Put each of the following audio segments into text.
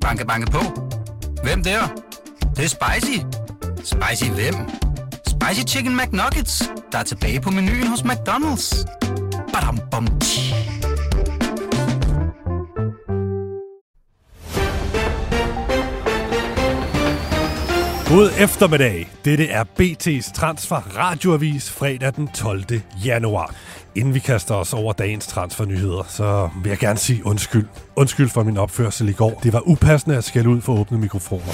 Banke, banke på. Hvem der? Det, det er spicy. Spicy hvem? Spicy Chicken McNuggets, der er tilbage på menuen hos McDonald's. Badum, bom, tji. God eftermiddag. Dette er BT's Transfer Radioavis fredag den 12. januar. Inden vi kaster os over dagens transfernyheder, så vil jeg gerne sige undskyld. Undskyld for min opførsel i går. Det var upassende at skælde ud for åbne mikrofoner.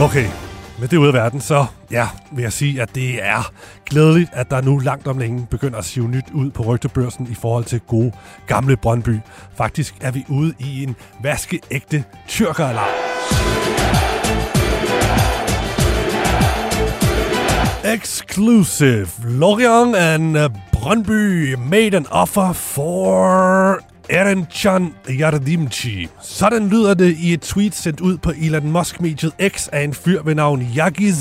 Okay, med det ud af verden, så ja, vil jeg sige, at det er glædeligt, at der nu langt om længe begynder at sive nyt ud på rygtebørsen i forhold til gode gamle Brøndby. Faktisk er vi ude i en vaskeægte tyrkeralarm. Exclusive. Lorient and Brøndby made an offer for Erenchan Yardimchi. Sådan lyder det i et tweet sendt ud på Elon Musk-mediet X af en fyr ved navn Yagiz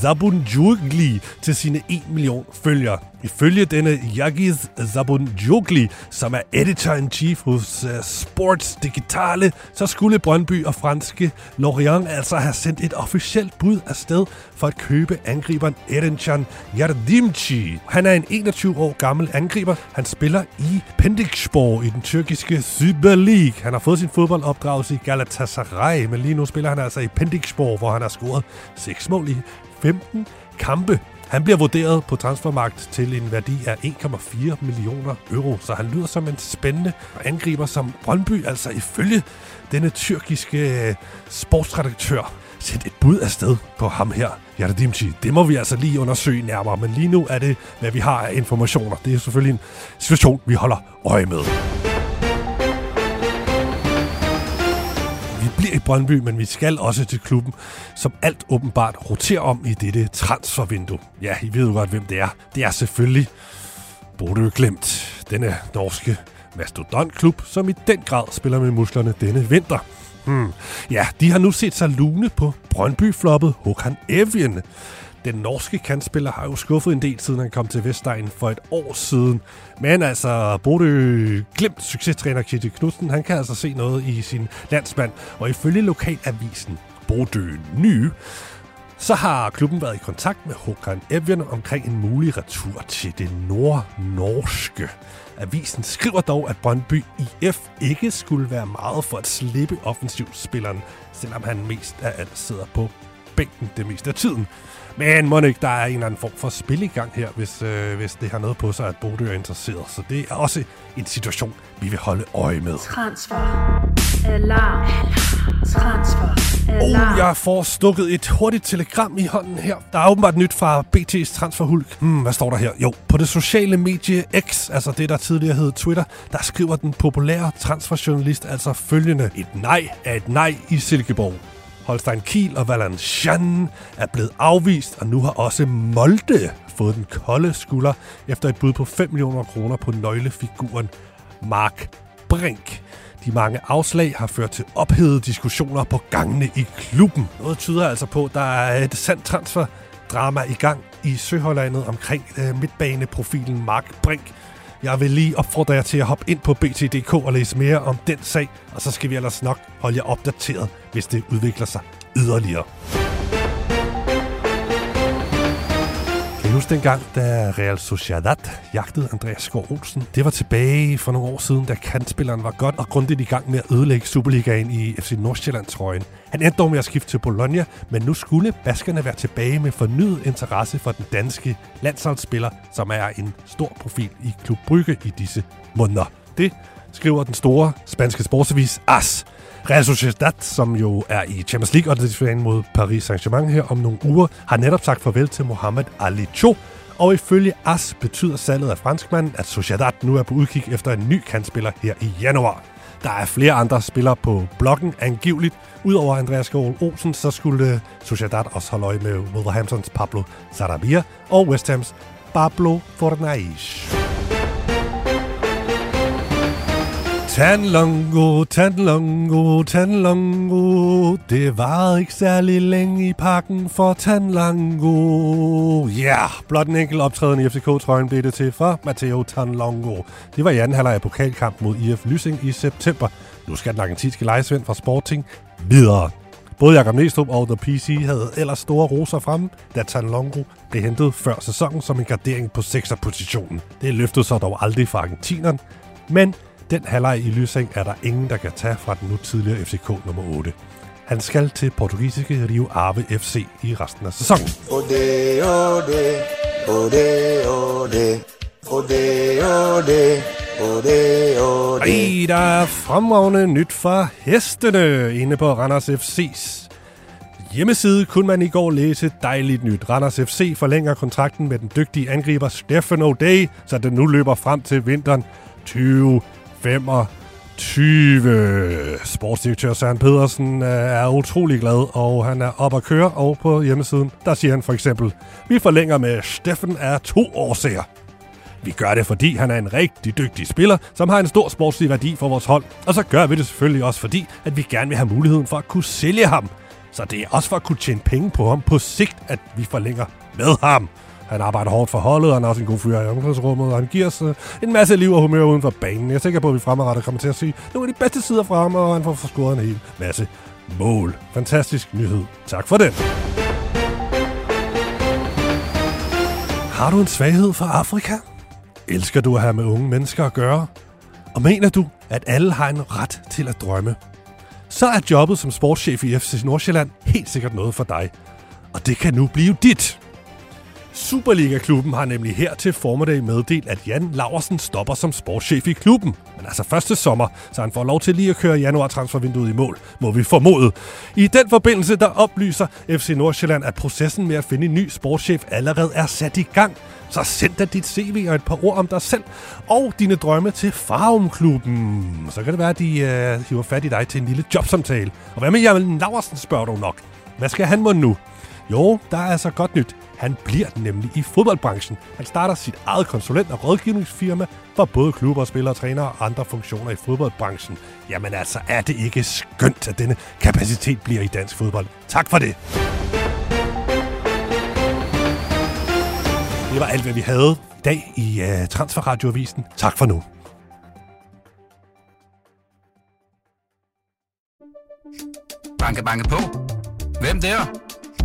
Zabunjugli til sine 1 million følgere. Ifølge denne Yagiz Zabunjogli, som er editor-in-chief hos uh, Sports Digitale, så skulle Brøndby og franske Lorient altså have sendt et officielt bud afsted for at købe angriberen Erenchan Yardimci. Han er en 21 år gammel angriber. Han spiller i Pendikspor i den tyrkiske Super League. Han har fået sin fodboldopdragelse i Galatasaray, men lige nu spiller han altså i Pendikspor, hvor han har scoret 6 mål i 15 kampe. Han bliver vurderet på transfermarkt til en værdi af 1,4 millioner euro, så han lyder som en spændende angriber, som Brøndby altså ifølge denne tyrkiske øh, sportsredaktør sendt et bud afsted på ham her, Yardimci. Det må vi altså lige undersøge nærmere, men lige nu er det, hvad vi har af informationer. Det er selvfølgelig en situation, vi holder øje med. Bliver i Brøndby, men vi skal også til klubben, som alt åbenbart roterer om i dette transfervindue. Ja, I ved jo godt, hvem det er. Det er selvfølgelig Bodø Glemt, denne norske mastodontklub, som i den grad spiller med musklerne denne vinter. Hmm. Ja, de har nu set sig lune på Brøndby-floppet Håkan Evjen. Den norske kantspiller har jo skuffet en del, siden han kom til Vestegn for et år siden. Men altså, Bodø glemt succestræner Kitty Knudsen, han kan altså se noget i sin landsmand. Og ifølge lokalavisen Bodø Ny, så har klubben været i kontakt med Håkan Evjen omkring en mulig retur til det nordnorske. Avisen skriver dog, at Brøndby IF ikke skulle være meget for at slippe offensivspilleren, selvom han mest af alt sidder på bænken det meste af tiden. Men må ikke, der er en eller anden form for spil i gang her, hvis, øh, hvis det har noget på sig, at Bodø er interesseret. Så det er også en situation, vi vil holde øje med. Transfer. Alarm. Transfer. Alarm. Oh, jeg får stukket et hurtigt telegram i hånden her. Der er åbenbart nyt fra BT's transferhulk. Hmm, hvad står der her? Jo, på det sociale medie X, altså det, der tidligere hed Twitter, der skriver den populære transferjournalist altså følgende. Et nej er et nej i Silkeborg. Holstein Kiel og Valenciennes er blevet afvist, og nu har også Molde fået den kolde skulder efter et bud på 5 millioner kroner på nøglefiguren Mark Brink. De mange afslag har ført til ophedede diskussioner på gangene i klubben. Noget tyder altså på, at der er et sandt transferdrama i gang i Søhollandet omkring øh, midtbaneprofilen Mark Brink. Jeg vil lige opfordre jer til at hoppe ind på BT.dk og læse mere om den sag, og så skal vi ellers nok holde jer opdateret, hvis det udvikler sig yderligere. Huske dengang, da Real Sociedad jagtede Andreas Skov Olsen? Det var tilbage for nogle år siden, da kantspilleren var godt og grundigt i gang med at ødelægge Superligaen i FC Nordsjælland-trøjen. Han endte dog med at skifte til Bologna, men nu skulle baskerne være tilbage med fornyet interesse for den danske landsholdsspiller, som er en stor profil i Klub Brygge i disse måneder. Det skriver den store spanske sportsavis AS. Real Sociedad, som jo er i Champions League og det mod Paris Saint-Germain her om nogle uger, har netop sagt farvel til Mohamed Ali Cho, og ifølge AS betyder salget af franskmanden, at Sociedad nu er på udkig efter en ny kantspiller her i januar. Der er flere andre spillere på blokken angiveligt. Udover Andreas Skål Olsen, så skulle Sociedad også holde øje med Wolverhamptons Pablo Sarabia og West Hams Pablo Fornais. Tanlongo, Tanlongo, Tanlongo. Det var ikke særlig længe i pakken for Tanlongo. Ja, yeah, blot en enkelt optræden i FCK-trøjen blev det til for Matteo Tanlongo. Det var i anden halvleg af pokalkamp mod IF Lysing i september. Nu skal den argentinske lejesvend fra Sporting videre. Både Jakob Næstrup og The PC havde ellers store roser fremme, da Tanlongo blev hentet før sæsonen som en gardering på 6'er positionen. Det løftede sig dog aldrig fra argentineren, men den halvleg i Lysing er der ingen, der kan tage fra den nu tidligere FCK nummer 8. Han skal til portugisiske Rio Ave FC i resten af sæsonen. Ode, ode, ode, ode, ode, ode. Ej, der er fremragende nyt fra hestene inde på Randers FC's hjemmeside kunne man i går læse dejligt nyt. Randers FC forlænger kontrakten med den dygtige angriber Stefan O'Day, så den nu løber frem til vinteren 25. Sportsdirektør Søren Pedersen øh, er utrolig glad, og han er op at køre. Og på hjemmesiden, der siger han for eksempel, vi forlænger med Steffen er to årsager. Vi gør det, fordi han er en rigtig dygtig spiller, som har en stor sportslig værdi for vores hold. Og så gør vi det selvfølgelig også, fordi at vi gerne vil have muligheden for at kunne sælge ham. Så det er også for at kunne tjene penge på ham på sigt, at vi forlænger med ham. Han arbejder hårdt for holdet, og han er også en god fyr i omklædningsrummet, og han giver os øh, en masse liv og humør uden for banen. Jeg er sikker på, at vi fremadrettet kommer til at se nogle af de bedste sider fra ham, og han får scoret en hel masse mål. Fantastisk nyhed. Tak for den. Har du en svaghed for Afrika? Elsker du at have med unge mennesker at gøre? Og mener du, at alle har en ret til at drømme? Så er jobbet som sportschef i FC Nordsjælland helt sikkert noget for dig. Og det kan nu blive dit. Superliga-klubben har nemlig her til formiddag meddelt, at Jan Laversen stopper som sportschef i klubben. Men altså første sommer, så han får lov til lige at køre januar-transfervinduet i mål, må vi formode. I den forbindelse, der oplyser FC Nordsjælland, at processen med at finde en ny sportschef allerede er sat i gang. Så send da dit CV og et par ord om dig selv og dine drømme til Farum-klubben. Så kan det være, at de øh, hiver fat i dig til en lille jobsamtale. Og hvad med Jan Laversen, spørger du nok. Hvad skal han må nu? Jo, der er altså godt nyt. Han bliver nemlig i fodboldbranchen. Han starter sit eget konsulent- og rådgivningsfirma for både klubber, spillere, trænere og andre funktioner i fodboldbranchen. Jamen altså, er det ikke skønt, at denne kapacitet bliver i dansk fodbold? Tak for det. Det var alt, hvad vi havde i dag i uh, Transferradioavisen. Tak for nu. Banke, banke på. Hvem der?